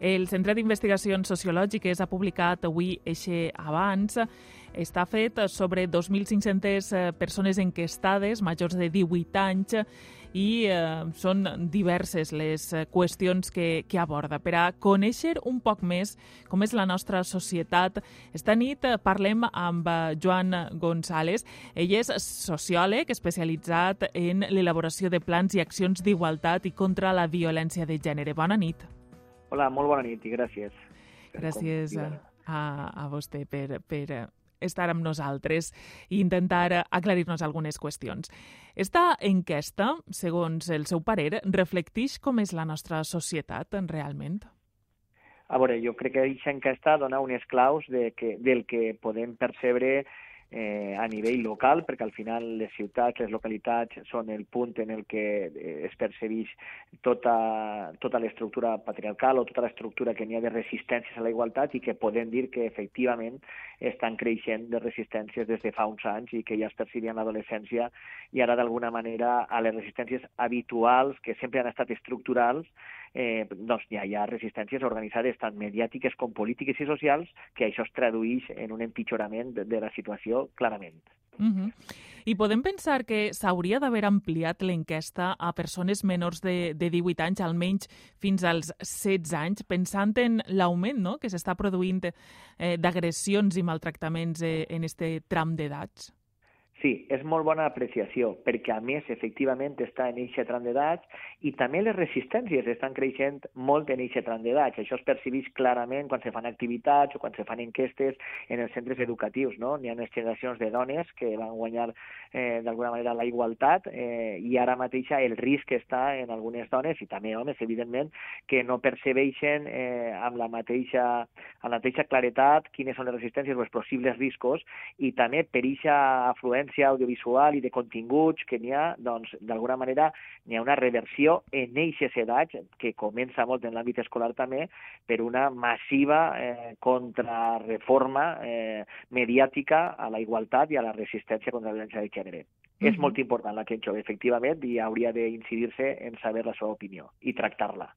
El Centre d'Investigacions Sociològiques ha publicat avui eixe abans està fet sobre 2.500 eh, persones enquestades majors de 18 anys i eh, són diverses les eh, qüestions que, que aborda. Per a conèixer un poc més com és la nostra societat, esta nit eh, parlem amb Joan González. Ell és sociòleg especialitzat en l'elaboració de plans i accions d'igualtat i contra la violència de gènere. Bona nit. Hola, molt bona nit i gràcies. Gràcies a, a vostè per, per estar amb nosaltres i intentar aclarir-nos algunes qüestions. Esta enquesta, segons el seu parer, reflecteix com és la nostra societat realment? A veure, jo crec que aquesta enquesta dona unes claus de que, del que podem percebre eh, a nivell local, perquè al final les ciutats, les localitats són el punt en el que eh, es percebeix tota, tota l'estructura patriarcal o tota l'estructura que n'hi ha de resistències a la igualtat i que podem dir que efectivament estan creixent de resistències des de fa uns anys i que ja es percibien a l'adolescència i ara d'alguna manera a les resistències habituals que sempre han estat estructurals eh, doncs ja hi ha resistències organitzades tant mediàtiques com polítiques i socials que això es tradueix en un empitjorament de, de la situació clarament. Uh -huh. I podem pensar que s'hauria d'haver ampliat l'enquesta a persones menors de, de 18 anys, almenys fins als 16 anys, pensant en l'augment no?, que s'està produint eh, d'agressions i maltractaments eh, en este tram d'edats? Sí, és molt bona apreciació, perquè a més, efectivament, està en eixe tram d'edats i també les resistències estan creixent molt en eixe tram d'edats. Això es percibeix clarament quan se fan activitats o quan se fan enquestes en els centres educatius. No? N'hi ha unes generacions de dones que van guanyar eh, d'alguna manera la igualtat eh, i ara mateixa el risc està en algunes dones i també homes, evidentment, que no percebeixen eh, amb, la mateixa, amb la mateixa claretat quines són les resistències o els possibles riscos i també per eixa afluència presència audiovisual i de continguts que n'hi ha, doncs, d'alguna manera, n'hi ha una reversió en eixes edats, que comença molt en l'àmbit escolar també, per una massiva eh, contrarreforma eh, mediàtica a la igualtat i a la resistència contra la violència de gènere. Mm -hmm. És molt important la que jove, efectivament, i hauria d'incidir-se en saber la seva opinió i tractar-la.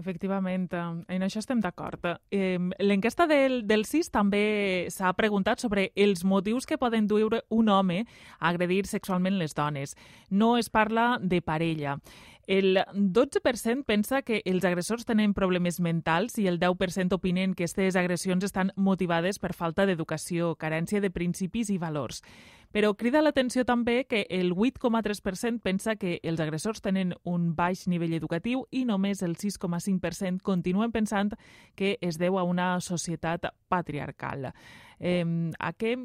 Efectivament, en això estem d'acord. Eh, L'enquesta del, del CIS també s'ha preguntat sobre els motius que poden dur un home a agredir sexualment les dones. No es parla de parella. El 12% pensa que els agressors tenen problemes mentals i el 10% opinen que aquestes agressions estan motivades per falta d'educació, carència de principis i valors. Però crida l'atenció també que el 8,3% pensa que els agressors tenen un baix nivell educatiu i només el 6,5% continuen pensant que es deu a una societat patriarcal. Eh, a què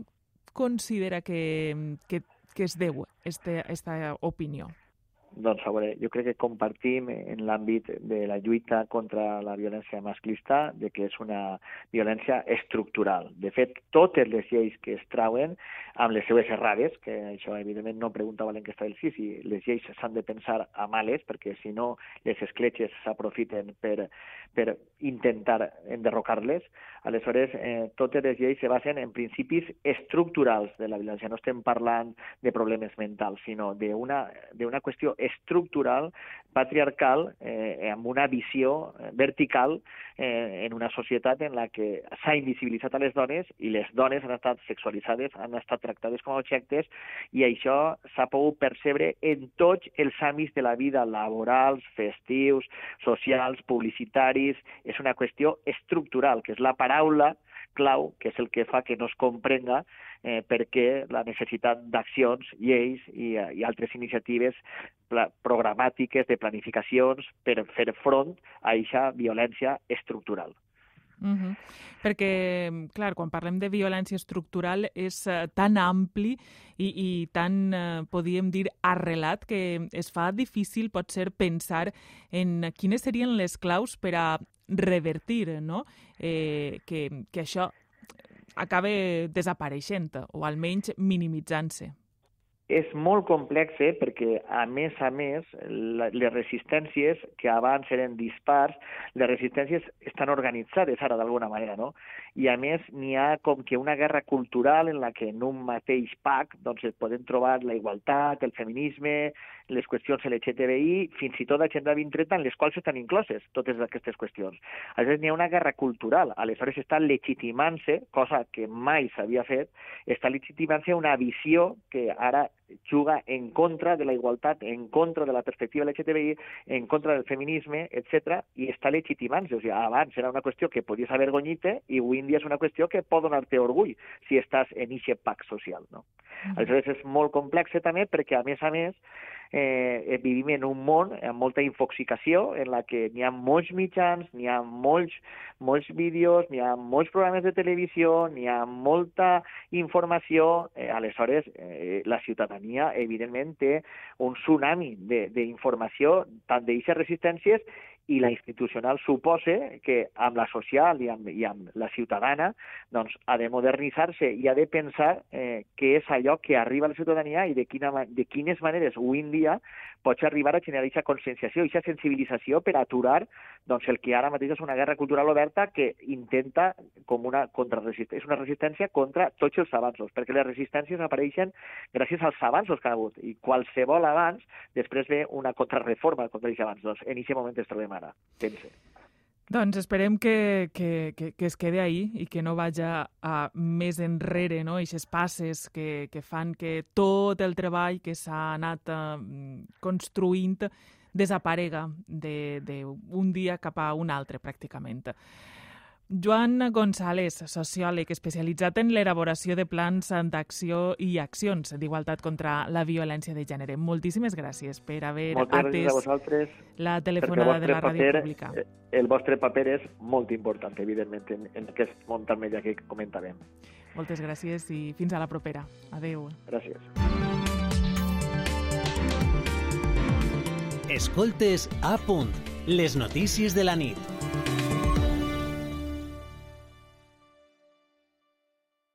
considera que, que, que es deu aquesta opinió? Doncs a veure, jo crec que compartim en l'àmbit de la lluita contra la violència masclista de que és una violència estructural. De fet, totes les lleis que es trauen, amb les seues errades, que això evidentment no preguntava l'enquesta del CIS, i les lleis s'han de pensar a males, perquè si no les escletxes s'aprofiten per, per intentar enderrocar-les, aleshores eh, totes les lleis se basen en principis estructurals de la violència. No estem parlant de problemes mentals, sinó d'una qüestió estructural, patriarcal, eh, amb una visió eh, vertical eh, en una societat en la que s'ha invisibilitzat a les dones i les dones han estat sexualitzades, han estat tractades com a objectes i això s'ha pogut percebre en tots els àmbits de la vida, laborals, festius, socials, publicitaris. És una qüestió estructural, que és la paraula clau, que és el que fa que no es comprenga eh, perquè la necessitat d'accions, lleis i, i altres iniciatives programàtiques de planificacions per fer front a aquesta violència estructural. Uh -huh. Perquè, clar, quan parlem de violència estructural és uh, tan ampli i, i tan, uh, podríem dir, arrelat que es fa difícil, pot ser, pensar en quines serien les claus per a revertir no? eh, que, que això acabe desapareixent o almenys minimitzant-se és molt complex eh, perquè, a més a més, la, les resistències que abans eren dispars, les resistències estan organitzades ara d'alguna manera, no? I a més n'hi ha com que una guerra cultural en la que en un mateix pack doncs, es poden trobar la igualtat, el feminisme, les qüestions LGTBI, fins i tot l'agenda 2030, en les quals estan incloses totes aquestes qüestions. Aleshores, n'hi ha una guerra cultural. Aleshores, està legitimant-se, cosa que mai s'havia fet, està legitimant-se una visió que ara juga en contra de la igualtat, en contra de la perspectiva LGTBI, en contra del feminisme, etc i està legitimant-se. O sigui, abans era una qüestió que podies avergonyir-te i avui en dia és una qüestió que pot donar-te orgull si estàs en aquest pacte social. No? Mm -hmm. Aleshores és molt complex també perquè, a més a més, eh, eh, vivim en un món amb molta infoxicació, en la que n'hi ha molts mitjans, n'hi ha molts, molts vídeos, n'hi ha molts programes de televisió, n'hi ha molta informació. Eh, aleshores, eh, la ciutadania, evidentment, té un tsunami d'informació, tant d'aquestes resistències i la institucional suposa que amb la social i amb, i amb la ciutadana doncs, ha de modernitzar-se i ha de pensar eh, què és allò que arriba a la ciutadania i de, quina, de quines maneres avui en dia pots arribar a generar aquesta conscienciació, aquesta sensibilització per aturar doncs, el que ara mateix és una guerra cultural oberta que intenta com una contrarresistència, és una resistència contra tots els avanços, perquè les resistències apareixen gràcies als avanços que ha hagut, i qualsevol abans, després ve una contrarreforma contra aquests avanços. Doncs en aquest moment ens trobem ara, pense. Doncs esperem que, que, que, que es quede ahí i que no vaja a més enrere, no? Eixes passes que, que fan que tot el treball que s'ha anat eh, construint desaparega d'un dia cap a un altre, pràcticament. Joan González, sociòleg especialitzat en l'elaboració de plans d'acció i accions d'igualtat contra la violència de gènere. Moltíssimes gràcies per haver Moltes atès vosaltres, la telefonada de la Ràdio Pública. eh, El vostre paper és molt important, evidentment, en, en aquest món tan media que comentàvem. Moltes gràcies i fins a la propera. Adeu. Gràcies. Escoltes a punt, les notícies de la nit.